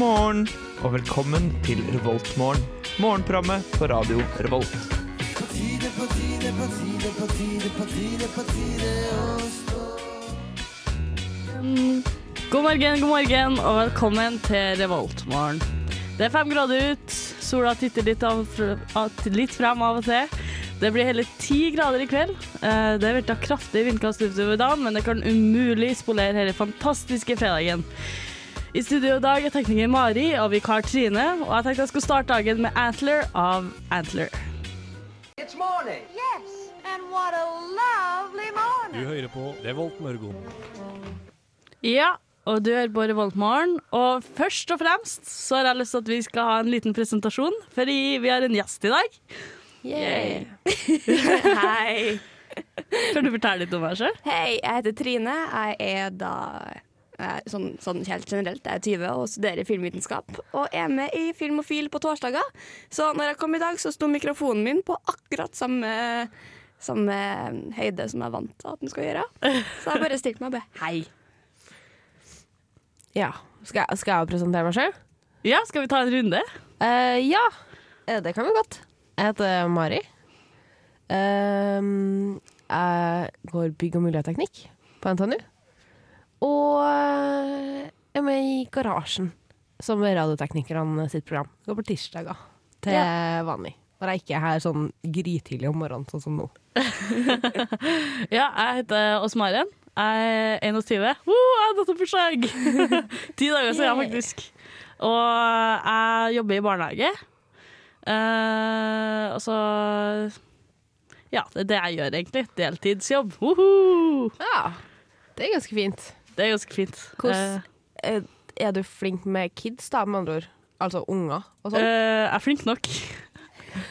morgen og velkommen til Revoltmorgen. Morgenprogrammet på radio Revolt. God morgen, god morgen, og velkommen til Revoltmorgen. Det er fem grader ut, sola titter litt, av, litt frem av og til. Det blir hele ti grader i kveld. Eh, Det vil ta kraftig vindkast utover dagen, men det kan umulig spolere hele fantastiske fredagen. I studio i dag er tekniker Mari og vikar Trine, og jeg tenkte jeg skulle starte dagen med Antler av Antler. It's morning. Yes, and what a lovely morning. Du hører på Revolt Mørgon. Ja, og du hører på Revoltmorgen. Og først og fremst så har jeg lyst til at vi skal ha en liten presentasjon, fordi vi har en gjest i dag. Yay. Hei. Kan du fortelle litt om deg sjøl? Hei, jeg heter Trine. Jeg er da sånn, sånn helt generelt, jeg er 20 og studerer filmvitenskap. Og er med i Filmofil på torsdager. Så når jeg kom i dag, så sto mikrofonen min på akkurat samme, samme høyde som jeg er vant til at den skal gjøre. Så jeg bare stilte meg og be, hei. Ja. Skal jeg, skal jeg presentere meg sjøl? Ja, skal vi ta en runde? ja, eh, det kan vi godt. Jeg heter Mari. Uh, jeg går bygg- og miljøteknikk på NTNU. Og jeg er med i Garasjen, som er radioteknikerne sitt program. Går på tirsdager til vanlig. Når jeg ikke er her sånn grytidlig om morgenen, sånn som nå. Ja, jeg heter Åsmaren. Jeg er 21. Uh, jeg har datt opp bursdag! Ti dager siden, faktisk. Og jeg jobber i barnehage. Uh, og så Ja, det er det jeg gjør, egentlig. Deltidsjobb. Uhu! Ja, det er ganske fint. Det er ganske fint. Hvordan er, er du flink med kids, da, med andre ord? Altså unger og sånn? Eh, jeg er flink nok.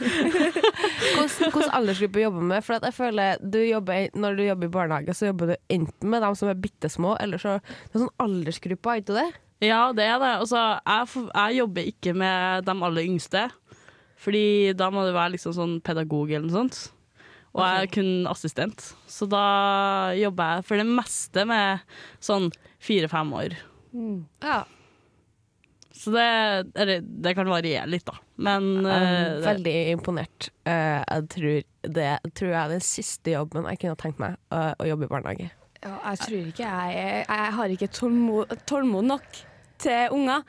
Hvordan aldersgruppe jobber du med? For jeg føler du jobber, Når du jobber i barnehage, så jobber du enten med dem som er bitte små, eller så Det er sånn aldersgruppe, er ikke det? Ja, det er det. Altså, jeg, jeg jobber ikke med de aller yngste. Fordi da må du være liksom sånn pedagog eller noe sånt. Og jeg er kun assistent. Så da jobber jeg for det meste med sånn fire-fem år. Ja. Så det, eller, det kan variere litt, da. Men Jeg eh, er det, veldig imponert. Uh, jeg tror det tror jeg er den siste jobben jeg kunne tenkt meg, uh, å jobbe i barnehage. Ja, jeg tror ikke jeg Jeg har ikke tålmod, tålmod nok til unger.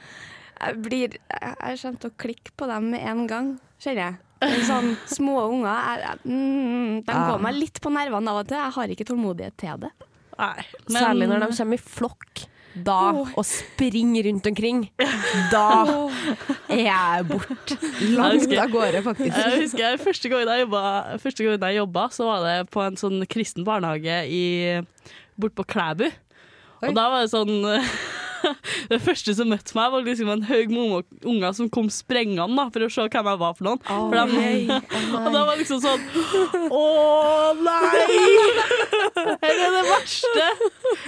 Jeg blir Jeg jeg kommer til å klikke på dem med en gang, kjenner jeg. Sånn små unger jeg, jeg, mm, De går meg litt på nervene av og til. Jeg har ikke tålmodighet til det. nei. Men, Særlig når de kommer i flokk. Da, oh. og springer rundt omkring. Da er jeg borte. Langt av gårde, faktisk. Jeg husker jeg, første gangen jeg jobba, første gangen jeg jobba, så var det på en sånn kristen barnehage i, bort på Klæbu. Oi. Og da var det sånn Det første som møtte meg, var liksom en haug med unge- unger som kom sprengende da, for å se hvem jeg var for noen. For de, og da var liksom sånn Å nei! Her er det verste!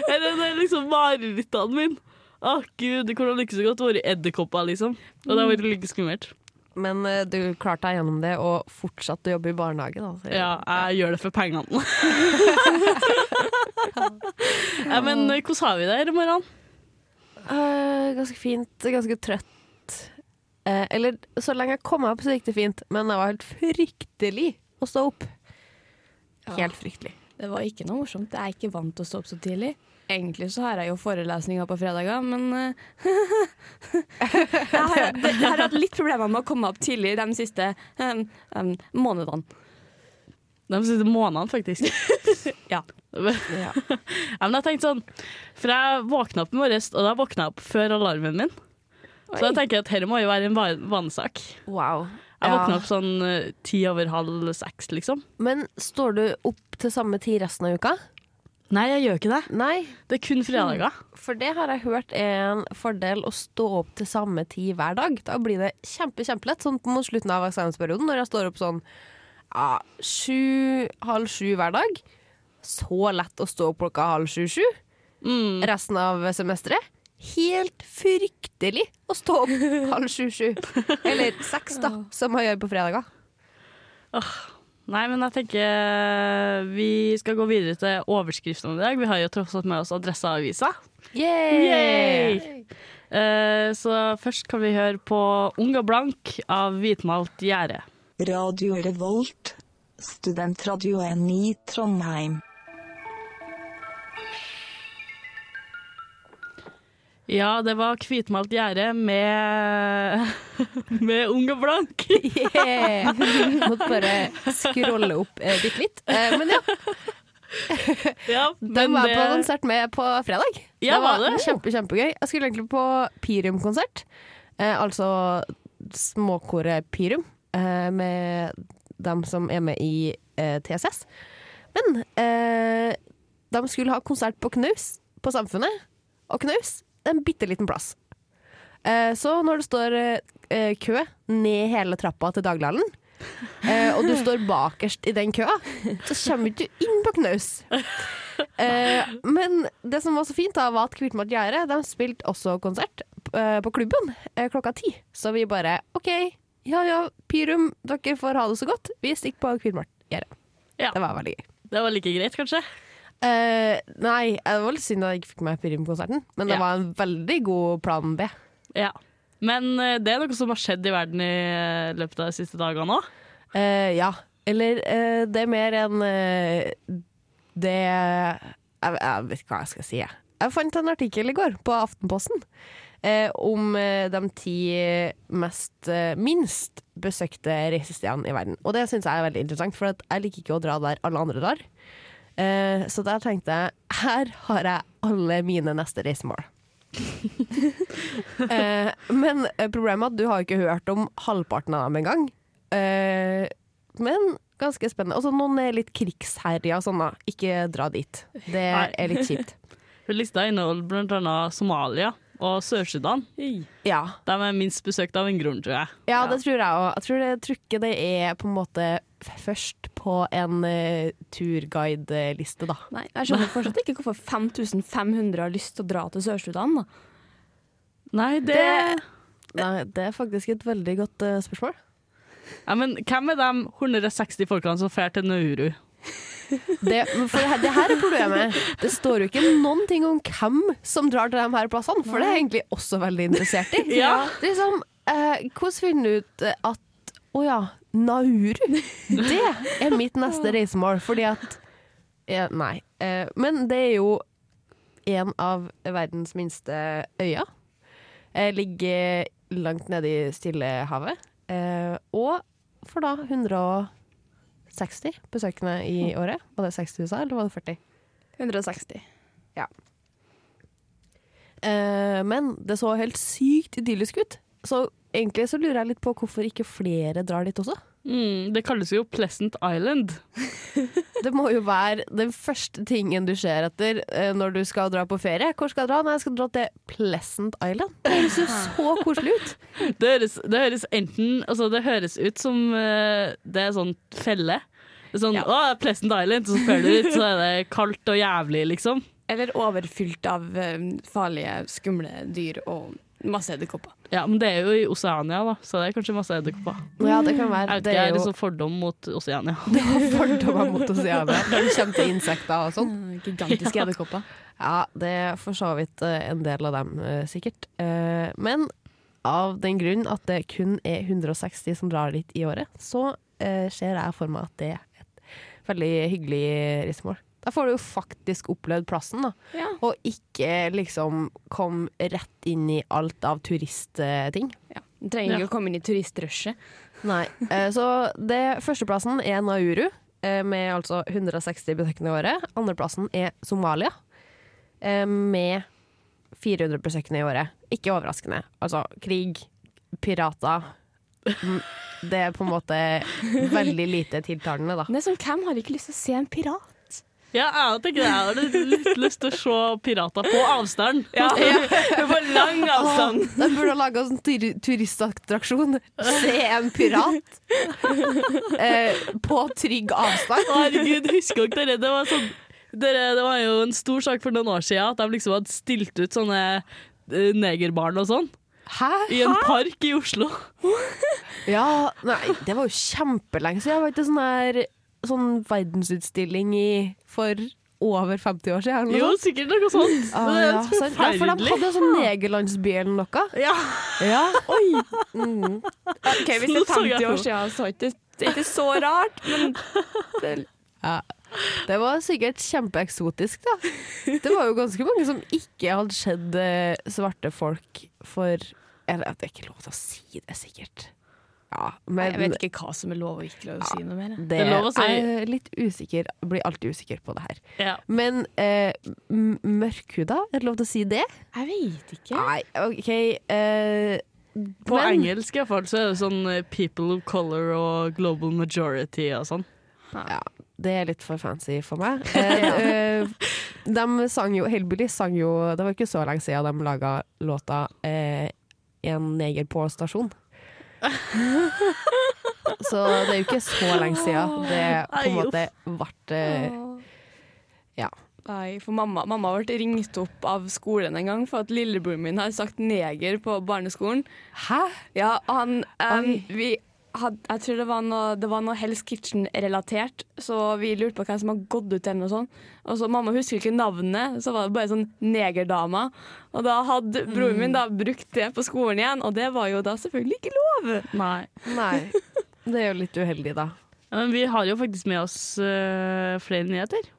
Her er det liksom marerittene mine. Å gud, det kunne like så godt vært edderkopper, liksom. Og det hadde vært like skummelt. Men uh, du klarte deg gjennom det, og fortsatte å jobbe i barnehage. Da. Så- Ja, jeg gjør det for pengene. ja, men eh, hvordan har vi det her i morgen? Eh, ganske fint, ganske trøtt. Eh, eller så lenge jeg kom meg opp, så gikk det fint. Men det var helt fryktelig å stå opp. Helt fryktelig. Det var ikke noe morsomt. Jeg er ikke vant til å stå opp så tidlig. Egentlig så har jeg jo forelesninger på fredager, men eh, jeg, har, jeg har hatt litt problemer med å komme opp tidlig de siste um, um, månedene. De siste månedene, faktisk. Ja. ja. Men jeg tenkte sånn For jeg våkna opp i morges, og da våkna jeg opp før alarmen min. Så da tenker jeg at dette må jo være en vannsak vanesak. Wow. Jeg våkna opp sånn eh, ti over halv seks, liksom. Men står du opp til samme tid resten av uka? Nei, jeg gjør ikke det. Nei, Det er kun fredager. for det har jeg hørt er en fordel å stå opp til samme tid hver dag. Da blir det kjempe, kjempelett. Sånn mot slutten av eksamensperioden, når jeg står opp sånn ja, sju, halv sju hver dag. Så lett å stå opp klokka halv sju-sju. Mm. resten av semesteret. Helt fryktelig å stå opp halv sju-sju. Eller seks, da, som man gjør på fredager. Nei, men jeg tenker eh, vi skal gå videre til overskriftene i dag. Vi har jo tross alt med oss Adresseavisa. Yay! Yay! Uh, så først kan vi høre på Ung og blank av Hvitmalt gjerde. Radio Revolt, studentradioen i Trondheim. Ja, det var Hvitmalt gjerde med, med Ung og blank. Yeah. Måtte bare scrolle opp eh, bitte litt. Eh, men ja, Ja, den var jeg på konsert med på fredag. Ja, det var var det? kjempe, kjempegøy. Jeg skulle egentlig på Pirum-konsert. Eh, altså småkoret Pirium, eh, med dem som er med i eh, TSS. Men eh, de skulle ha konsert på Knaus, på Samfunnet. Og Knaus er en bitte liten plass. Eh, så når det står eh, kø ned hele trappa til Daglighallen, eh, og du står bakerst i den køa, så kommer du ikke inn på Knaus. Eh, men det som var så fint, da var at Kvitmalt Gjerde de spilte også konsert eh, på klubben eh, klokka ti. Så vi bare OK, ja ja, Pyrum, dere får ha det så godt. Vi stikker på Kvitmalt Ja. Det var veldig gøy. Det var like greit, kanskje? Uh, nei, det var litt synd at jeg ikke fikk med Pyrum-konserten, men det Ja. var en veldig god plan B. Ja. Men eh, det er noe som har skjedd i verden i eh, løpet av de siste dagene òg. Uh, ja. Eller uh, det er mer enn uh, det jeg, jeg vet ikke hva jeg skal si. Jeg, jeg fant en artikkel i går på Aftenposten om eh, de ti mest eh, minst besøkte reisestedene i verden. Og det syns jeg er veldig interessant, for jeg liker ikke å dra der alle andre drar. Eh, så der tenkte jeg her har jeg alle mine neste reisemål. eh, men eh, problemet er at du har ikke hørt om halvparten av dem engang. Eh, men ganske spennende. Altså, noen er litt krigsherja og sånn, da. Ikke dra dit. Det er litt kjipt. Lista inneholder blant annet Somalia og Sør-Sudan. Ja. De er minst besøkt av en grunn, tror jeg. ja, det tror jeg òg. Jeg tror, det, jeg tror ikke det er på en måte først på en uh, turguideliste, da. Nei, jeg skjønner fortsatt ikke hvorfor 5500 har lyst til å dra til Sør-Sudan. da. Nei, det, Nei, det er faktisk et veldig godt uh, spørsmål. ja, Men hvem er de 160 folkene som drar til Nauru? Det, for det, her- er problemet. Det står jo ikke noen ting om hvem som drar til de her plassene, for det er jeg egentlig også veldig interessert i. Ja. Det er som, eh, Hvordan finner du ut at Å ja, Nauru. Det er mitt neste reisemål, fordi at eh, Nei. Eh, men det er jo en av verdens minste øyer. Eh, ligger langt nede i Stillehavet. Eh, og for da 160 besøkende i året. Var det 60 USA, eller var det 40? 160. Eh, men det så helt sykt idyllisk ut. Så egentlig så lurer jeg litt på hvorfor ikke flere drar dit også. Mm, det kalles jo Pleasant Island. Det må jo være den første tingen du ser etter eh, når du skal dra på ferie. Hvor skal jeg dra? Nei, jeg skal dra til Pleasant Island. Det høres jo så koselig ut. Det høres, det høres enten Altså, det høres ut som eh, det er sånn felle. Sånn Ja. Å, Pleasant Island, så føler du ut, så er det kaldt og jævlig, liksom. Eller overfylt av eh, farlige, skumle dyr og masse edderkopper. Ja, men det er jo i Oseania, da, så det er kanskje masse edderkopper. Ja, det kan være. Jeg vet ikke, jeg er er jo liksom fordom mot Oseania. fordommer mot Oseania når det kommer til insekter og sånn. Gigantiske Gigantiske edderkopper. Ja, det er for så vidt eh, en del av dem, eh, sikkert. Eh, Men av den grunn at det kun er 160 som drar dit i året, så ser jeg for meg at det er et veldig hyggelig reisemål. Da får du jo faktisk opplevd plassen, da. Ja. Og ikke liksom kom rett inn i alt av turistting. Ja. Du trenger Ja. å komme inn i turistrushet. Nei. Eh, Så det førsteplassen er Nauru, eh, med altså 160 besøkende i året. Andreplassen er Somalia, eh, med 400 besøkende i året. Ikke overraskende. Altså krig, pirater Det er på en måte veldig lite tiltalende, da. Er sånn, Hvem har ikke lyst til å se en pirat? Ja, jeg tenker jeg har litt, lyst til å se pirater på avstand. Ja, På lang avstand. De burde ha laga sånn tur turistattraksjon. Se en pirat eh, på trygg avstand. Herregud, husker dere det? Det var, sånn, dere, det var jo en stor sak for noen år siden at de liksom hadde stilt ut sånne eh, negerbarn og sånn Hæ? i en park i Oslo. Ja, nei, det var jo kjempelenge siden. Jeg Var ikke sånn her sånn verdensutstilling i for over 50 år siden? Jo, sånt? sikkert noe sånt. Ah, det er ja, sant. ja, for de forferdelig. hadde sånn negerlandsby eller noe. Ja. Ja. Oi. Mm. Ok, Hvis det er 50 år siden, så er det ikke- er så rart, men det, Ja. Det var sikkert kjempeeksotisk, da. Det var jo ganske mange som ikke hadde sett eh, svarte folk for Eller det er ikke lov til å si det, sikkert. Ja, men Jeg vet ikke hva som er lov og ikke lov å si noe mer. det, Det lov å si- jeg er litt usikker. Blir alltid usikker på det her. ja. Men eh, mørkhuda, er det lov til å si det? Jeg vet ikke. Nei, OK eh, På men- engelsk i hvert fall så er det sånn eh, people of color og global majority og sånn. Ja, det er litt for fancy for meg. Eh, eh, de sang jo, Hellbilly sang jo Det var ikke så lenge siden de laga låta eh, 'En neger på stasjon'. så det er jo ikke så lenge siden det på en måte ble eh, Ja. Nei, for mamma, mamma ble ringt opp av skolen en gang for at lillebroren min har sagt neger på barneskolen. Hæ? Ja, han um, vi Jeg tror det var noe, det var noe Hell's Kitchen-relatert, så vi lurte på hvem som hadde gått ut eller noe sånt. Og så Mamma husker ikke navnet, så var det bare sånn negerdama. Og da hadde broren min da brukt det på skolen igjen, og det var jo da selvfølgelig ikke lov. Nei. Nei. Det er jo litt uheldig, da. Ja, Men vi har jo faktisk med oss eh, flere nyheter.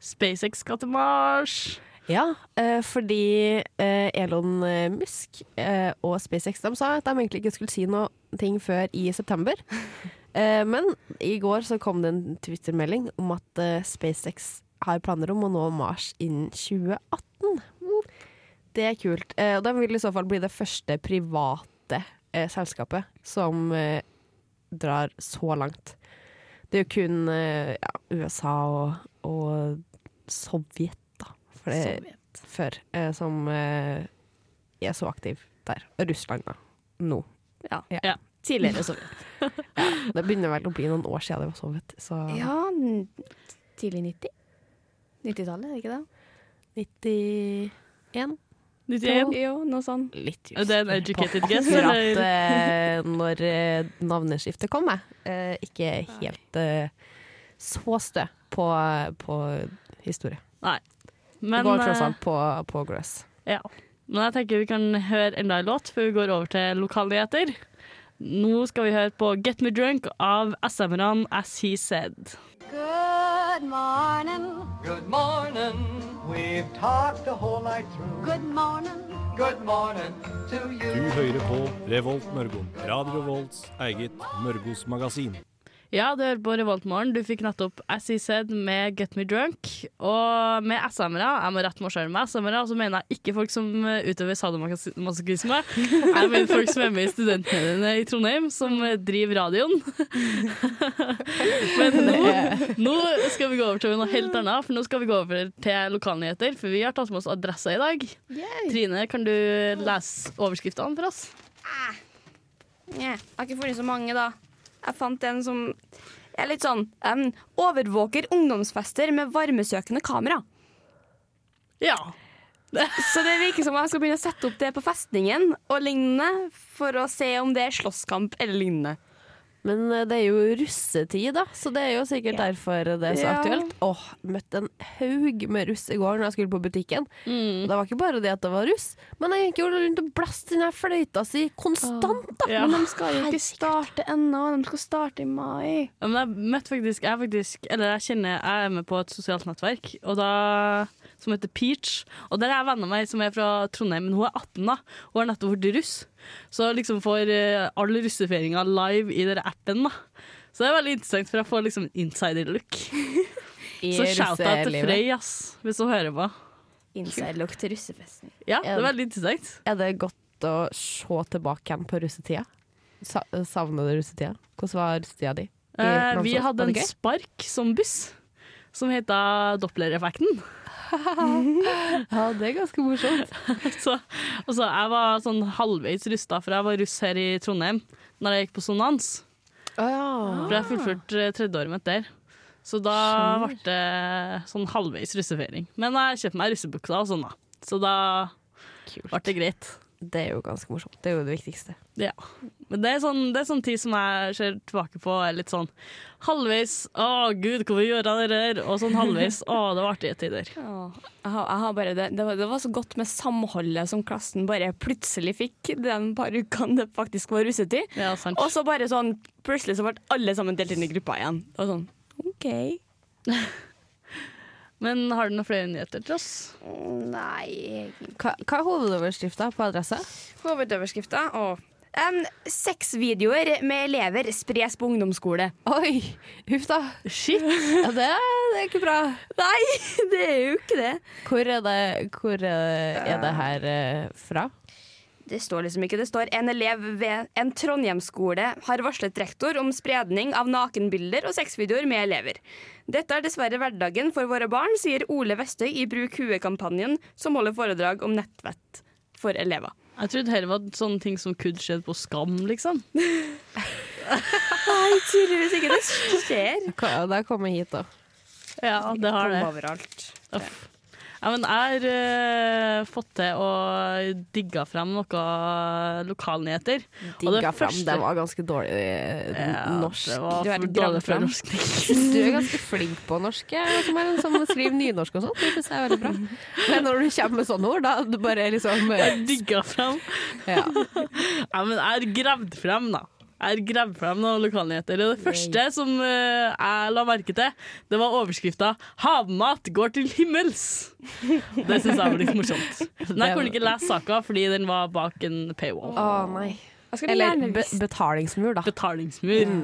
SpaceX skal til Mars. Ja, eh, fordi eh, Elon Musk eh, og SpaceX de sa at de egentlig ikke skulle si noe ting før i september. Eh, men i går så kom det en Twitter-melding om at eh, SpaceX har planer om å nå Mars innen 2018. Det er kult. Eh, og da vil i så fall bli det første private selskapet som drar så langt. Det er jo kun ja, USA og, og Sovjet, da. For det, før, eh, som er så aktiv der. Og Russland, da. Nå. Ja. Ja. Tidligere så Det begynner vel å bli noen år siden det var Sovjet, så Ja, tidlig 90? 90-tallet, er det ikke det? 91? 91. Jo, noe sånt. Litt Er det en educated guess, Akkurat eh, når uh, navneskiftet kom, jeg. Uh, ikke helt så stø på, på historie. Men, det går tross alt på, på grøss. Ja. Men jeg tenker vi kan høre enda en låt før vi går over til lokalnyheter. Nå skal vi høre på Get Me Drunk av SM-erne As He Said. Good morning. Good morning. We've talked the whole night through. Good morning. Good morning to you. Du hører på Revolt Mørgon. Radio Revolts eget Mørgos magasin. Ja, du hører på Revoltmorgen. Du fikk nettopp As He Said med Get Me Drunk. Og med SM-ere, jeg må rette meg sjøl med SM-ere, så mener jeg ikke folk som eh, utøver sadomasochisme. Jeg mener folk som er med i studentmediene i Trondheim, som eh, driver radioen. Men nå, nå skal vi gå over til noe helt annet, for nå skal vi gå over til lokalnyheter. For vi har tatt med oss adressa i dag. Trine, kan du lese overskriftene for oss? Jeg har ikke funnet så mange, da. Jeg fant en som er litt sånn um, Overvåker ungdomsfester med varmesøkende kamera. Ja. Så det virker som om jeg skal begynne å sette opp det på festningen og lignende, for å se om det er slåsskamp eller lignende. Men eh, det er jo russetid, da, så det er jo sikkert Ja. derfor det er så Ja. aktuelt. Åh, møtte en haug med russ i går når jeg skulle på butikken. Mm. det var ikke bare det at det var russ, men jeg gikk jo rundt og blaste den her fløyta si konstant, da. Ja. Men de skal jo ikke starte ennå, de skal starte i mai. Ja, men jeg møtte faktisk, jeg faktisk Eller jeg kjenner Jeg er med på et sosialt nettverk Og da, som heter Peach. Og der er venner av meg som er fra Trondheim Men hun er 18 da. Hun har nettopp vært russ. Så liksom får uh, alle russefeiringa live i den appen da. Så det er veldig interessant For jeg får liksom insider look Så shout out til. Frey ass Hvis hun hører på. Insider-look til russefesten. Ja, det er veldig interessant. Er det godt å se tilbake igjen på russetida? Sa savner du russetida? Hvordan var russetida di? Eh, Vi hadde en spark som buss Som heter Doppler-effekten Ja, det er ganske morsomt. så, og så jeg var sånn halvveis rusta, for jeg var russ her i Trondheim Når jeg gikk på Sonans. Oh, ja. For jeg fullførte eh, tredjeåret mitt der. Så da ble det sånn halvveis russefeiring. Men jeg kjøpte meg russebuksa og sånn, da. Så da ble det greit. Det er jo ganske morsomt. Det er jo det viktigste. Ja. Men det er sånn, det er sånn tid som jeg ser tilbake på er litt sånn halvveis Å, gud, hvorfor gjør jeg det der? Og sånn halvveis Å, det var artige tider. Åh, jeg har, jeg har bare det, det, var, det var så godt med samholdet som klassen bare plutselig fikk den par ukene det faktisk var russetid. Ja, sant. Og så bare sånn plutselig så ble alle sammen delt inn i grupper igjen. Og sånn OK. Men har du noen flere nyheter til oss? Nei Hva, hva er hovedoverskrifta på adressa? Hovedoverskrifta og um, Sexvideoer med elever spres på ungdomsskole. Oi! Huff da. Shit! Ja, det, er, det er ikke bra. Nei, det er jo ikke det. Hvor er det, hvor er er det her eh, fra? Det står liksom ikke. Det står en elev ved en Trondheimsskole har varslet rektor om spredning av nakenbilder og sexvideoer med elever. Dette er dessverre hverdagen for våre barn, sier Ole Vestøy i Bruk huet-kampanjen, som holder foredrag om nettvett for elever. Jeg trodde dette var sånne ting som kunne skjedd på Skam, liksom. Nei, tydeligvis ikke. Det skjer. Det har kommet hit, da. Ja, det har det. Overalt. Uff. Ja, men jeg har uh, fått til å digge frem noen lokalnyheter. Og Digga fram. første- Det var ganske dårlig eh, Ja, norsk. Det var Du er dårlig fra norsk. Du er ganske flink på norsk, som, er, som skriver nynorsk og sånt. Det synes jeg er veldig bra. Men når du kommer med sånne ord, da du bare liksom uh... Jeg digga frem. ja. Ja, men jeg har gravd frem, da. Jeg gravde fram noen lokalnyheter. Det første som eh, jeg la merke til, det var overskrifta 'Havmat går til himmels'. Det syns jeg var litt morsomt. Men jeg kunne ikke lese saka fordi den var bak en paywall. Å nei. Jeg Eller gjerne be betalingsmur, da. Betalingsmur.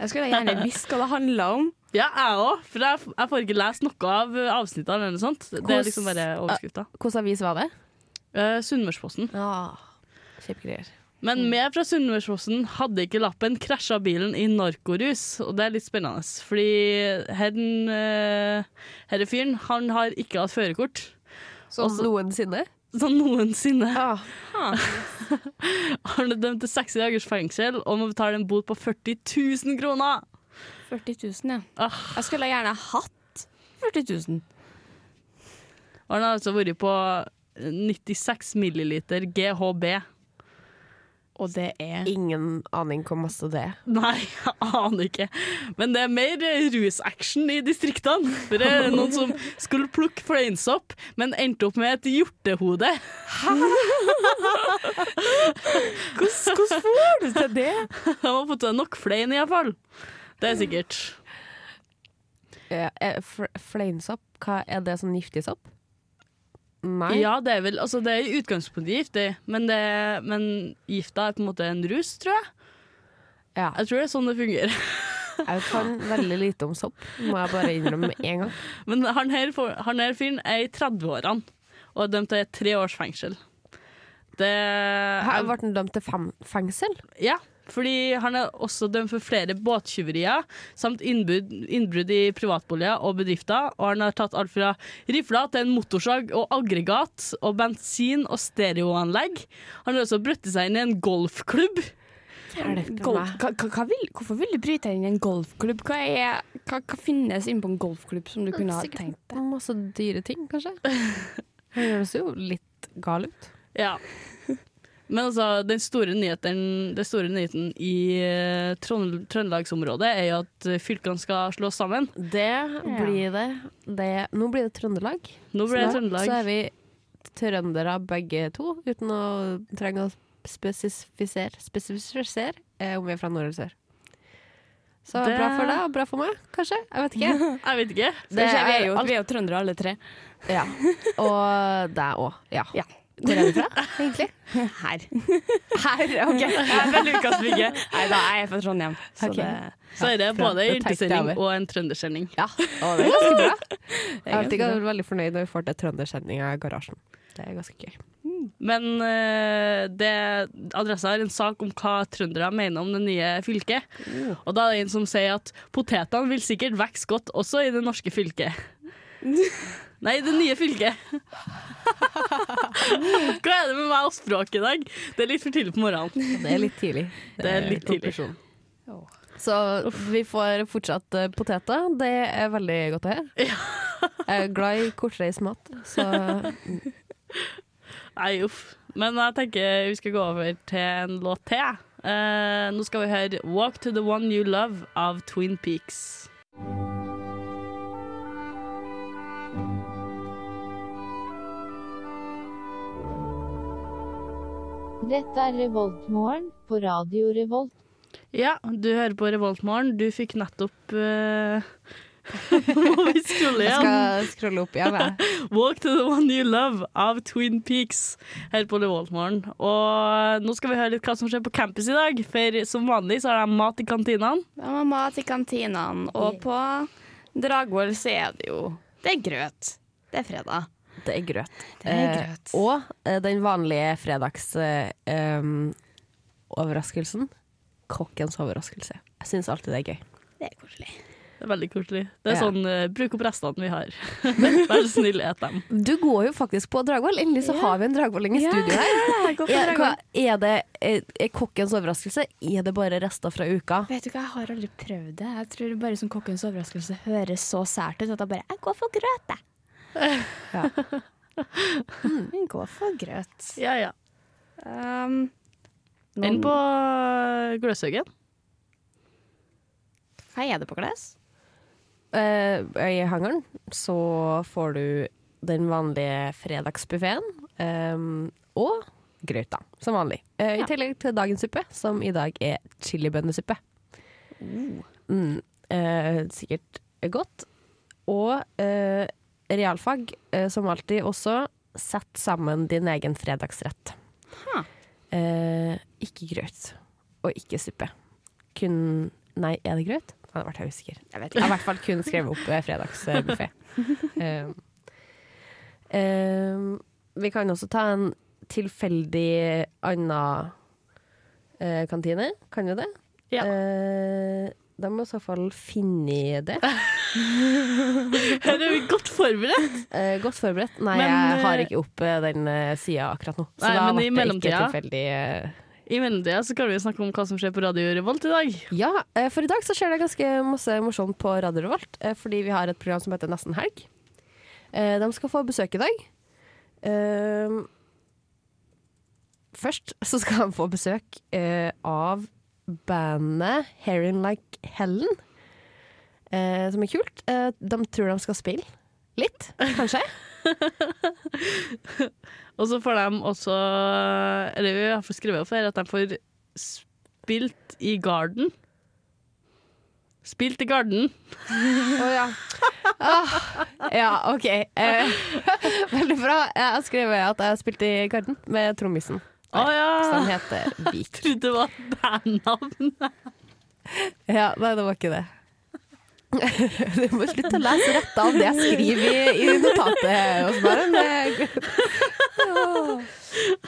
jeg skulle gjerne visst hva det handla om. Ja, jeg òg. For jeg, jeg får ikke lest noe av avsnittene eller noe sånt. Det er liksom bare overskrifta. Hvilken avis var det? Uh, Sunnmørsposten. Ja, Kjempegreier. Men vi fra Sunnmørsfossen hadde ikke lappen krasja bilen i narkorus, og det er litt spennende. Fordi herren, uh, herre fyren, han har ikke hatt førerkort. Som Også- noensinne? Som noensinne. Ja. Han er dømt til 60 dagers fengsel og må betale en bot på 40 000 kroner. 40 000, ja. Ah. Jeg skulle gjerne hatt 40 000. Og han har altså vært på 96 milliliter GHB. Og det er Ingen aning hvor masse det er. Nei, jeg aner ikke. Men det er mer rusaction i distriktene. For det er noen som skulle plukke fleinsopp, men endte opp med et hjortehode. Hvordan får du til det? De har fått seg nok flein, iallfall. Det er sikkert. Ja, er Fleinsopp, hva er det sånn giftig sopp? Nei. Ja, det er vel Altså, det er i utgangspunktet giftig, men, det, men gifta er på en måte en rus, tror jeg. Ja. Jeg tror det er sånn det fungerer. Jeg kan veldig lite om sopp, må jeg bare innrømme med en gang. Men han her, han her fyren er i 30-årene og er dømt til tre års fengsel. Det Her ble han dømt til fem fengsel? Ja, fordi han er også dømt for flere båttyverier samt innbrudd, innbrudd i privatboliger og bedrifter. Og han har tatt alt fra rifler til en motorsag og aggregat og bensin- og stereoanlegg. Han har også brutt seg inn i en golfklubb. Golf, hva, hva, hva vil, hvorfor vil du bryte deg inn i en golfklubb? Hva, er, hva, hva finnes inne på en golfklubb som du kunne ha tenkt deg? Masse dyre ting, kanskje. Det høres jo litt gal ut. Ja. Men altså, den store nyheten, den store nyheten i eh, Trond Trøndelagsområdet er jo at eh, fylkene skal slås sammen. Det blir det. det. Nå blir det Trøndelag. Nå blir det Trøndelag. Så er vi trøndere begge to, uten å trenge å spesifisere, spesifisere eh, om vi er fra nord eller sør. Så Det- bra for deg og bra for meg, kanskje. Jeg vet ikke. Jeg vet ikke. Det vi, er jo, alt- vi er jo trøndere alle tre. Ja. Og deg òg. Ja. Ja. Hvor er du fra, egentlig? Her. Her, ok. Fra Lukasbygget. Nei da, jeg er fra Trondheim. Så okay. det, Så er det både en yrkessending og en trøndersending. Ja, og det er ganske bra. Jeg ikke, jeg er veldig fornøyd når vi får til trøndersending av garasjen. Det er ganske gøy. Men eh, det, Adressa har en sak om hva trøndere mener om det nye fylket. Og da er det en som sier at potetene vil sikkert vokse godt også i det norske fylket. Nei, det nye fylket. Hva er det med meg og språk i dag? Det er litt for tidlig på morgenen. Det er litt tidlig. Det er litt tidlig. Så vi får fortsatt eh, poteter. Det er veldig godt å høre. Jeg er glad i kortreist mat, så Nei, uff. Men jeg tenker vi skal gå over til en låt til. Uh, nå skal vi høre 'Walk to the One You Love' av Twin Peaks. Dette er Revoltmorgen på Radio Revolt. Ja, du hører på Revoltmorgen. Du fikk nettopp uh, Må vi scrolle Jeg skal scrolle opp igjen, jeg. 'Walk to the One You Love' av Twin Peaks her på Revoltmorgen. Og nå skal vi høre litt hva som skjer på campus i dag. For som vanlig så er det mat i kantinene. Det var mat i kantinene, og på Dragvoll så er det jo Det er grøt. Det er fredag. Det er grøt. Det er Eh, grøt. og eh, den vanlige fredagsoverraskelsen. Eh. Kokkens overraskelse. Jeg syns alltid det er gøy. Det er koselig. Det er veldig koselig. Det er Ja. sånn uh, Bruk opp restene vi har. Vær så snill, et dem. Du går jo faktisk på Dragvoll. Endelig så har vi en dragvolling i studio her. Jeg Er, hva, er det er, er kokkens overraskelse? Er det bare rester fra uka? Vet du hva, jeg har aldri prøvd det. Jeg tror bare som kokkens overraskelse høres så sært ut at jeg bare Jeg går for grøt, jeg. Ja. Jeg går for grøt. Ja, ja. Um, Enn på Gløshaugen. Hva er det på glass? Uh, I hangaren så får du den vanlige fredagsbuffeen um, og grøta, som vanlig. Eh, I tillegg til dagens suppe, som i dag er chilibønnesuppe. Mm, eh, sikkert godt. Og eh, realfag, eh, som alltid også, sett sammen din egen fredagsrett. Huh. Eh, ikke grøt, og ikke suppe. Kun Nei, er det grøt? Jeg hadde vært jeg usikker. Jeg vet Jeg har i hvert fall kun skrevet opp eh, fredagsbuffé. eh, eh, vi kan også ta en tilfeldig annen eh, kantine. Kan vi det? Ja. Eh, da må i så fall finne det. Her er vi godt forberedt. Eh, godt forberedt. Nei, Men, jeg har eh, ikke opp eh, den uh, sida akkurat nå. Så Nei, da ble det ikke mellomtida- tilfeldig. Uh, I mellomtida så kan vi snakke om hva som skjer på Radio Revolt i dag. Ja, eh, for i dag så skjer det ganske masse morsomt på Radio Revolt, eh, fordi vi har et program som heter Nesten helg. Eh, De skal få besøk i dag. Eh, Først så skal de få besøk eh, av bandet Herin Like Helen, eh, som er kult. Eh, De tror de skal spille litt, kanskje. Og så får de også Eller vi har skrevet opp her at de får spilt i Garden. Spilt i Garden. Å ja. Ah, ja, OK. Eh, veldig bra. Jeg har skrevet at jeg har spilt i Garden med trommisen. Å ja! Som heter Vik. Trodde det var bandnavnet. Ja, nei, det var ikke det. Du må slutte å lese rett av det jeg skriver i, i notatet. Osmar. Det-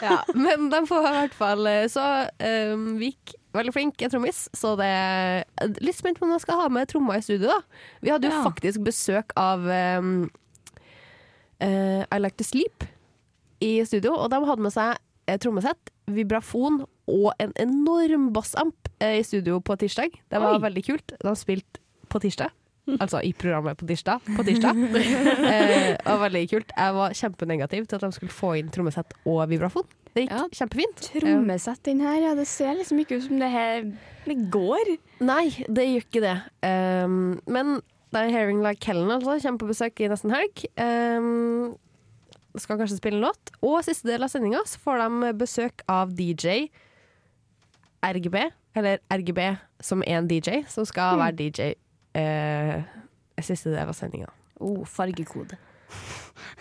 Ja, men de får i hvert fall Så um, Vik, veldig flink i trommis, så det er litt spent på om de skal ha med trommer i studio. da. Vi hadde jo Ja. faktisk besøk av um, uh, I Like To Sleep i studio, og de hadde med seg eh, trommesett, vibrafon og en enorm bassamp eh, i studio på tirsdag. Det var Oi. veldig kult. De spilte på tirsdag. Altså i programmet på tirsdag. På tirsdag. eh, det var veldig kult. Jeg var kjempenegativ til at de skulle få inn trommesett og vibrafon. Det gikk Ja. kjempefint. Trommesett inn her, ja. Det ser liksom ikke ut som det her Det går. Nei, det gjør ikke det. Um, men det er Hearing Like Helen altså, kommer på besøk i nesten helg. Um, skal kanskje spille en låt. Og siste del av sendinga så får de besøk av DJ RGB, eller RGB som er en DJ, som skal være DJ eh, siste del av sendinga. Oh, fargekode.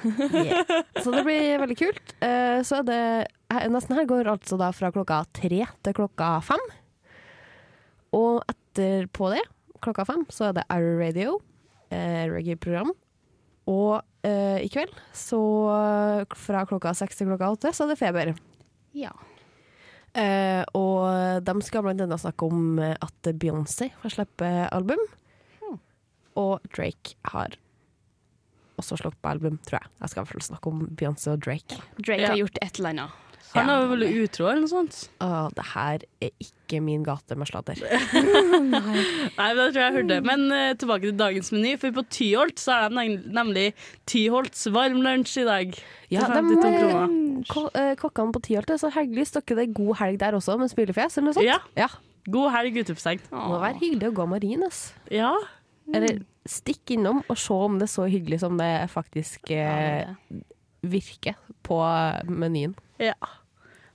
Yeah. Så det blir veldig kult. Eh, så det Nesten her går altså da fra klokka tre til klokka fem. Og etterpå det, klokka fem, så er det Arrow Radio, eh, reggae-program. Og eh, i kveld, så fra klokka seks til klokka åtte, så er det Feber. Ja. Eh, og de skal blant annet snakke om at Beyoncé får slippe album. Og Drake har også slått på album, tror jeg. Jeg skal i hvert fall snakke om Beyoncé og Drake. Drake Ja. har gjort et eller annet. Han er vel utro eller noe sånt. Å, det her er ikke min gate med sladder. Nei, men det tror jeg jeg hørte. Men uh, tilbake til dagens meny, for på Tyholt så er det nemlig Tyholts varm lunsj i dag. Ja, de, 52 kroner. ko eh, kokkene på Tyholt er så hyggelige. Stokker det god helg der også, med spillefjes, eller noe sånt? Ja. ja. God helg, guttepseng. Må være hyggelig å gå marin, ass. Ja. Eller stikk innom og se om det er så hyggelig som det faktisk eh, virker på menyen. Ja.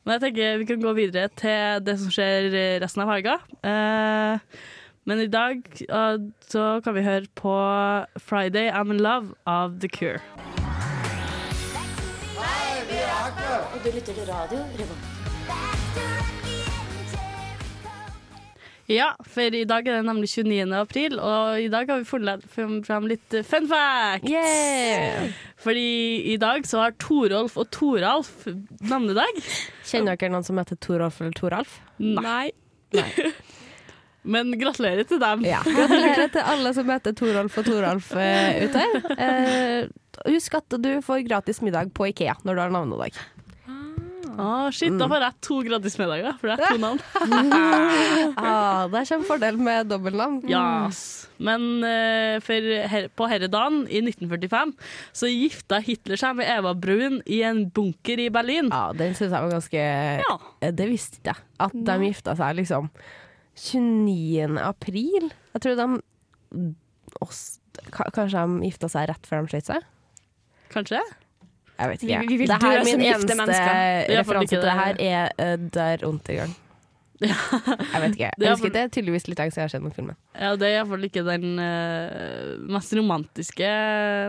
Men jeg tenker vi kan gå videre til det som skjer resten av helga. Eh, men i dag eh, så kan vi høre på 'Friday I'm in Love' av The Cure. Hei, vi er Og du lytter til radio Revolt. Ja, for i dag er det nemlig 29. april, og i dag har vi funnet fram litt eh, fun facts. Yeah! Fordi i dag så har Torolf og Toralf navnedag. Kjenner dere noen som heter Torolf eller Toralf? Nei. Men gratulerer til dem. Ja. Gratulerer til alle som heter Torolf og Toralf uh, ute. Eh, husk at du får gratis middag på Ikea når du har navnedag. Ah, shit, da får jeg to gratismiddager, for det er to navn. ah, det er kjempefordel med dobbeltnavn. Yes. Men uh, for her, på herredagen i 1945 så gifta Hitler seg med Eva Brun i en bunker i Berlin. Ja, den syns jeg var ganske ja. Det visste ikke jeg. At de gifta seg liksom 29. april. Jeg tror de oss, Kanskje de gifta seg rett før de skøyt seg? Kanskje? Jeg vet ikke. vi vil det her er min eneste er referanse til det her er uh, Der Untergang. Jeg vet ikke. Jeg husker det er tydeligvis litt lenge siden jeg har sett den filmen. Ja, det er iallfall ikke den uh, mest romantiske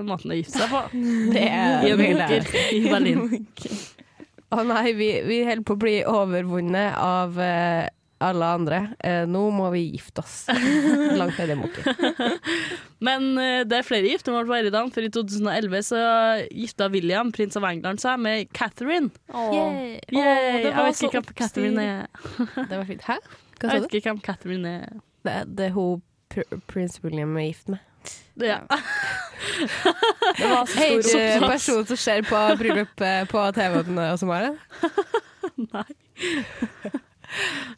måten å gifte seg på. Det er I en bunker i Berlin. Å nei, vi, vi holder på å bli overvunnet av eh, alle andre. Eh, nå må vi gifte oss. Langt nede i bunker. Men eh, det er flere giftermål på herredagen, for i 2011 så gifta William, prins av England, seg med Catherine. Yay. Yay. Åh, det var Jeg vet ikke hvem Catherine er. Det var fint. Hæ? Hva Jeg vet ikke hvem Catherine er. Det, det er hun pr prins William er gift med. Ja. Det var så stor du person som ser på bryllup eh, på TV-en og som har det? Nei.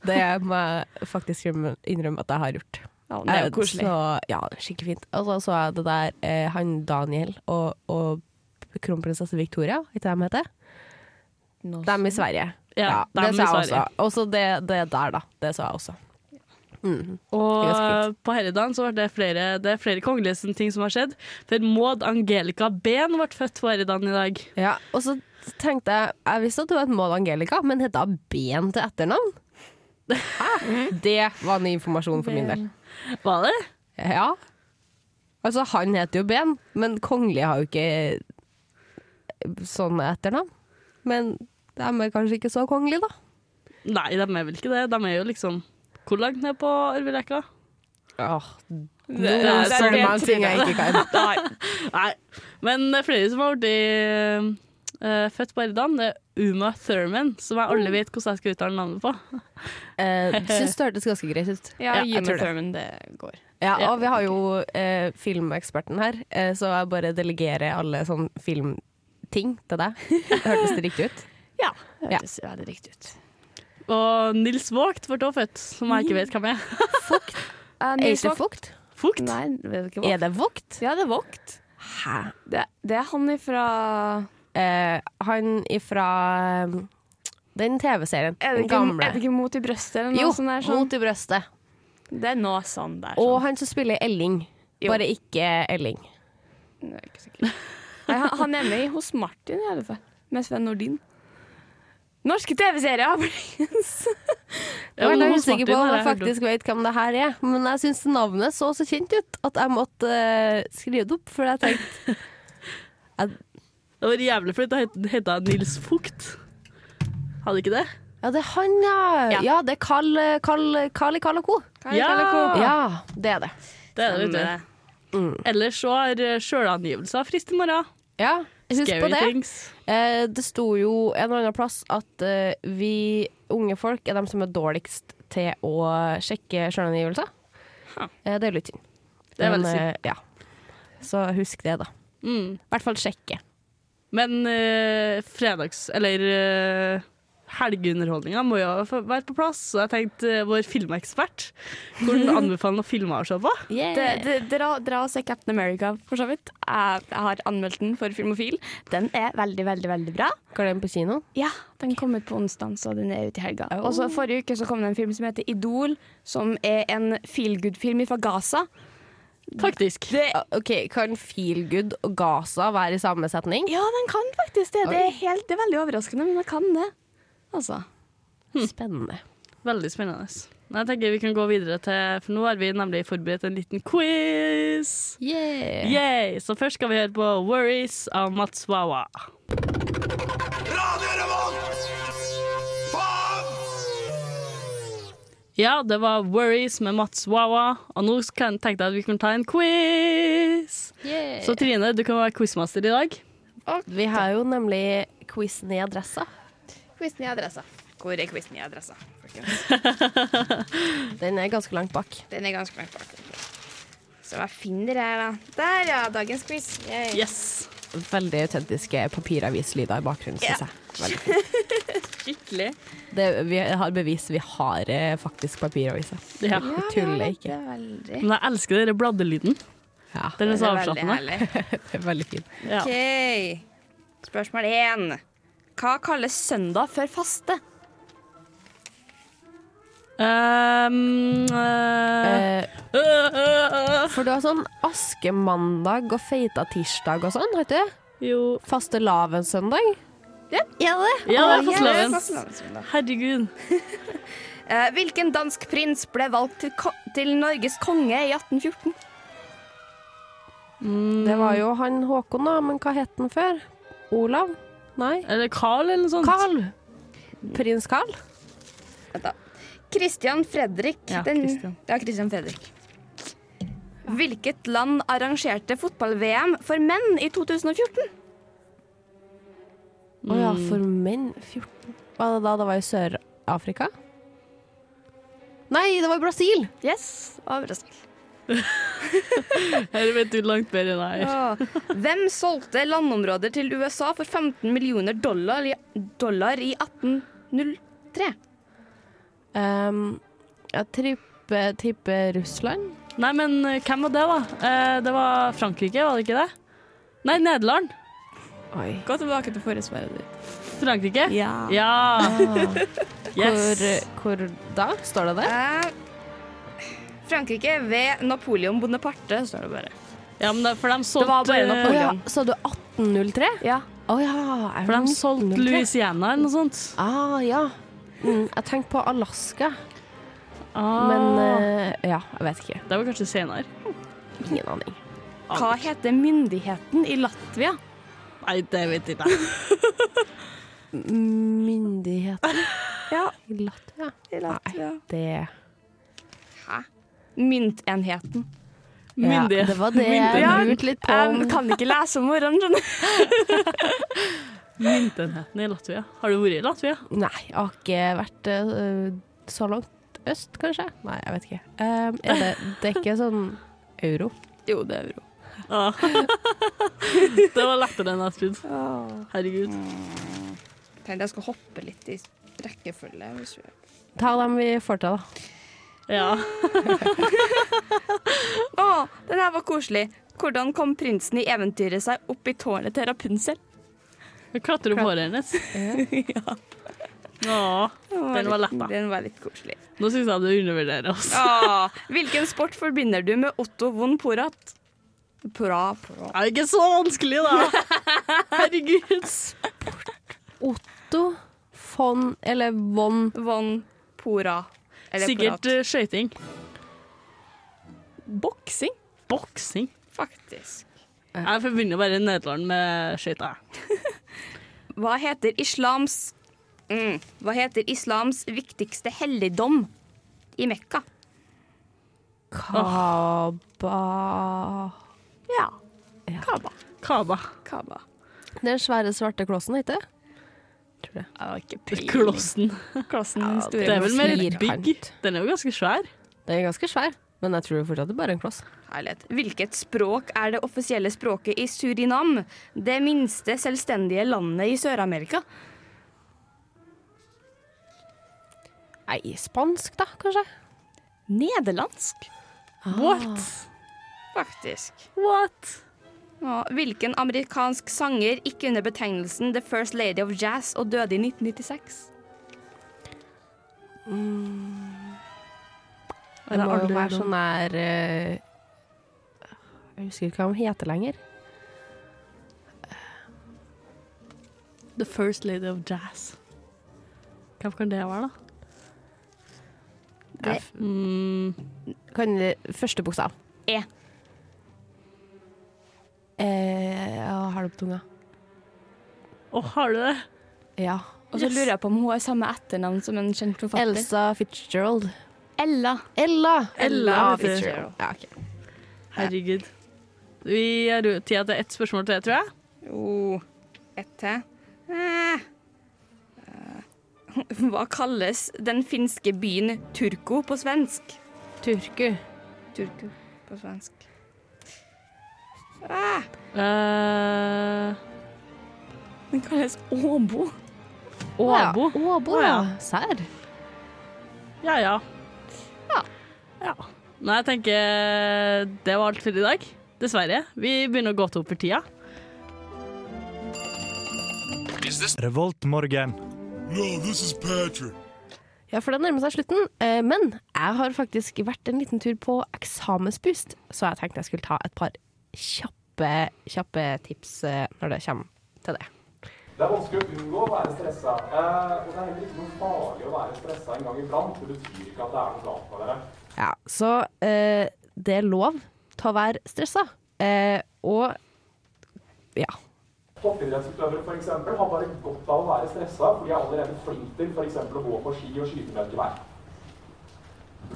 Det må jeg faktisk innrømme at jeg har gjort. Ja, det er jo Eh, koselig. Så, ja, skikkelig fint. Og så så jeg det der eh, han Daniel og, og kronprinsesse Victoria, ikke de heter? Dem i Sverige. Ja, dem det i jeg Sverige. også. Og så det, det der, da. Det sa jeg også. Mm. Og Det på herredagen så var det flere, det er flere kongelige ting som har skjedd. For Maud Angelica Behn ble født på herredagen i dag. Ja, og så tenkte jeg Jeg visste at det var et Maud Angelica, men het hun Ben til etternavn? Det var ny informasjon for min del. Var det? Ja. Altså, han heter jo Ben, men kongelige har jo ikke sånne etternavn. Men de er kanskje ikke så kongelige, da. Nei, de er vel ikke det. De er jo liksom Hvor langt ned på arverekka? Åh, Det- nå er- spør du meg om ting jeg ikke kan. Nei. Nei. Men det er flere som har blitt eh, født på herredagen. Det er Uma Thurman, som jeg alle vet hvordan jeg skal uttale navnet på. uh, Syns det hørtes ganske greit ut. Ja, Ja, Uma. Thurman, det går. Ja, Ja. og vi har jo uh, filmeksperten her, uh, så jeg bare delegerer alle sånn filmting til deg. Hørtes det riktig ut? Ja, Ja. det høres veldig riktig ut. Og Nils Vågt ble også født, som jeg ikke vet hvem er. Uh, Er det fukt? Fukt? Nei, det er, ikke? Er det vokt? Ja, det er Vogt. Hæ? Det, det er han ifra Eh, han ifra um, den TV-serien. Er det ikke, er det ikke Mot i brøstet eller noe Jo, sånt? Der, sånn? Mot i brøstet. Det er noe sånn der. Og Sånn. han som spiller Elling. Jo. Bare ikke Elling. Jeg er ikke sikker. Nei, han, han er med i hos Martin i alle fall, med Sven Nordin. Norske TV-serier! folkens. Jeg er litt usikker på om jeg jeg faktisk vet hvem det her er, men jeg syns navnet så så kjent ut at jeg måtte eh, skrive det opp, for jeg tenkte Det var jævlig flaut. Det het Nils Fugt. Hadde ikke det? Ja, det er han, ja. Ja. Ja, det er Carl, Kali Kali i Kali og Co. Ja. Ja, det er det. Det er det, vet du. Mm. Ellers så har eh, sjølangivelser frist i morgen. Ja, husk på det. things. Eh, det sto jo en eller annen plass at eh, vi unge folk er de som er dårligst til å sjekke sjølangivelser. Huh. Eh, det er litt synd. Det er veldig synd. ja. Så husk det, da. Mm. I hvert fall sjekke. Men eh, fredags... Eller eh, helgeunderholdninga må jo være på plass. Så jeg tenkte eh, vår filmekspert Hvordan anbefaler noen filmer å se på? Det, det, dra, dra og se Captain America, for så vidt. Jeg, jeg har anmeldt den for Filmofil. Den er veldig, veldig veldig bra. Går den på kino? Ja, den kom ut på onsdag, så den er ute i helga. Og så Forrige uke så kom det en film som heter Idol, som er en feel good-film fra Gaza. Faktisk. Det, Ok, Kan feel good og Gaza være i samme setning? Ja, den kan faktisk det. Det er, helt, det er veldig overraskende, men den kan det. Altså. Spennende. Veldig spennende. Jeg tenker vi kan gå videre til For nå har vi nemlig forberedt en liten quiz. Yeah. Yay! Så først skal vi høre på Worries av Mats Wawa. Ja, det var Worries med Mats Wawa, og nå kan- tenkte jeg at vi kunne ta en quiz. Yeah. Så Trine, du kan være quizmaster i dag. Vi har jo nemlig quizen i adressa. Quizen i adressa. Hvor er quizen i adressa? Den er ganske langt bak. Den er ganske langt bak. Så hva finner jeg, da. Der, ja. Dagens quiz. Yay. Yes. Veldig autentiske papiravislyder i bakgrunnen, syns Ja. jeg. Skikkelig. Det, vi har bevis. Vi har eh, faktisk papiraviser. Ja. Vi tuller ikke. veldig Men jeg elsker denne bladdelyden. Ja, Den er så avslappende. det er veldig fint. Ja. OK. Spørsmål én. Hva kalles søndag før faste? Um, uh, uh, for du har sånn askemandag og feita tirsdag og sånn, vet du? Jo Fastelavnssøndag? Ja. ja, det? Ja, det er fastelavn. Herregud. Eh, hvilken dansk prins ble valgt til, ko til Norges konge i 1814? Det var jo han Håkon, da, men hva het han før? Olav? Nei? Eller Carl, eller noe sånt. Carl? Prins Carl? Vent da. Christian Fredrik. Ja, den, Christian. ja, Christian Fredrik. Hvilket land arrangerte fotball-VM for menn i 2014? Å ja, for menn 14 Var det da det var i Sør-Afrika? Nei, det var i Brasil! Yes, var Brasil. Her vet du langt bedre enn jeg. Ja. Hvem solgte landområder til USA for 15 millioner dollar i, dollar i 1803? Um, jeg tripper, tipper Russland. Nei, men eh, hvem var det, da? Eh, det var Frankrike, var det ikke det? Nei, Nederland. Oi. Gå tilbake til forrige svaret ditt. Frankrike? Ja. Ja. Hvor, Yes. hvor da? Står det det? Eh, Frankrike ved Napoleon Bonaparte, står det bare. Ja, men det, for de Det var solgte bare ja, Napoleon. sa du 1803? Ja. Oh, ja. For de solgte Louisiana eller noe sånt. Ah, ja. Mm, jeg tenkte på Alaska, Ah, men eh, ja, jeg vet ikke. Det var kanskje senere. Ingen aning. Hva heter myndigheten i Latvia? Nei, det vet ikke jeg. Myndigheter Ja, i Latvia? i Latvia. Det Hæ? Myntenheten. Ja, det var det jeg Myndighet. lurte litt på. Jeg kan ikke lese om morgenen, skjønner du. Myntenheten i Latvia. Har du vært i Latvia? Nei, jeg har ikke vært uh, så langt øst, kanskje? Nei, jeg vet ikke. Um, er det, det er ikke sånn euro? Jo, det er euro. Ah. det var lettere enn jeg trodde. Herregud. Tenkte jeg skal hoppe litt i rekkefølge. Ta dem vi får til, da. Ja. Å, den her var koselig. Hvordan kom prinsen i eventyret seg opp i tårnet til Rapunzel? Vi klatrer opp håret hennes. ja. Åh, den var lett, da. Den var litt koselig. Nå syns jeg du undervurderer oss. Åh, hvilken sport forbinder du med Otto von Porat? Pora, pora. Det er ikke så vanskelig, da. Herregud. Otto von Eller von Von Pora. Eller Sikkert uh, skøyting. Boksing, Boksing. faktisk. Jeg forbinder bare Nederland med skøyter. Hva heter islams mm, Hva heter islams viktigste helligdom i Mekka? Kaba Ja. Ja. Kaba. Kaba. Kaaba. Den svære svarte klossen, ikke det? Tror det. Jeg ikke peiling. Klossen. Klossen Ja. Det er vel mer et bygg. Den er jo ganske svær. Den er ganske svær, men jeg tror fortsatt det er bare en kloss. Herlighet. Hvilket språk er det offisielle språket i Surinam? Det minste selvstendige landet i Sør-Amerika. Nei, spansk, da, kanskje? Nederlandsk, What? faktisk. What? Hvilken amerikansk sanger gikk under betegnelsen The First Lady of Jazz og døde i 1996? Det må jo være sånn der eh, Jeg husker ikke hva de heter lenger. The First Lady of Jazz. Hvem kan det være, da? Det- F mm, Kan Første bokstav. E. Eh, ja, har det på tunga. Å, har du det? Ja. Og så Yes. lurer jeg på om hun har samme etternavn som en kjent forfatter. Elsa Fitzgerald. Ella. Ella! Ella Fitzgerald. Ja, okay. Herregud. Vi har tida til ett spørsmål til, tror jeg. Jo, ett til. Eh. Eh, Hva kalles den finske byen Turku på svensk? Turku. Turku på svensk. Ah, Uh. den kalles Åbo. Åbo. Åbo, ja. Sær. Ja. Ja. Ja. Nei, jeg tenker det var alt for i dag. Dessverre. Vi begynner å gå til opp for tida. Revoltmorgen. Ja, for det nærmer seg slutten. Eh, Men jeg har faktisk vært en liten tur på eksamensboost, så jeg tenkte jeg skulle ta et par kjappe, kjappe tips eh, når det kommer til det. Det er vanskelig å unngå å være stressa. Eh, og det er heller ikke noe farlig å være stressa en gang iblant. Det betyr ikke at det er noe galt med dere. Ja, så eh, det er lov til å være stressa. Eh, og ja. Toppidrettsutøvere for eksempel, har bare godt av å være stressa, for de er allerede flinke til eksempel å gå på ski og skyte med et gevær.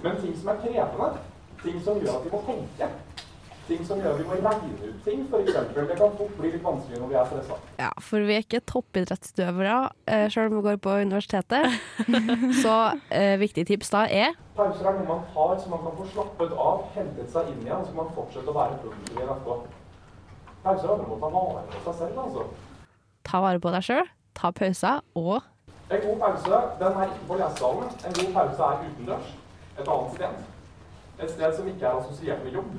Men ting som er krevende, ting som gjør at de må tenke, ting som gjør at vi må regne ut ting, eksempel, det kan fort bli litt vanskelig når vi er stressa. ja, for vi er ikke toppidrettsutøvere, eh, selv om vi går på universitetet. så eh, viktige tips da er Pauser er noe man tar så man kan få slappet av, hentet seg inn igjen, så man fortsette å være produktiv igjen etterpå. Pauser handler om å ta vare på seg selv, altså. ta vare på deg sjøl, ta pauser, og En god pause den er ikke på lesesalen. En god pause er utendørs. Et annet sted. Et sted som ikke er assosiert med jobb.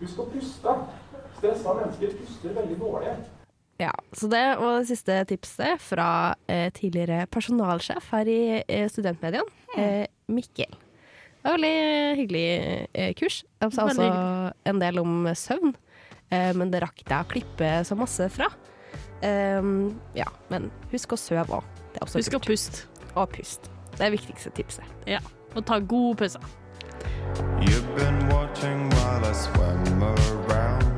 Husk å puste. Stressa mennesker puster veldig dårlig. Ja, så det var det siste tipset fra eh, tidligere personalsjef her i eh, Studentmediene, eh, Mikkel. Det var veldig hyggelig eh, kurs. Jeg sa også en del om søvn, eh, men det rakk jeg å klippe så masse fra. Ja, men husk å sove òg. Husk å puste. Og pust. Det er viktigste tipset. Ja. Og ta god pause. You've been watching while I swam around.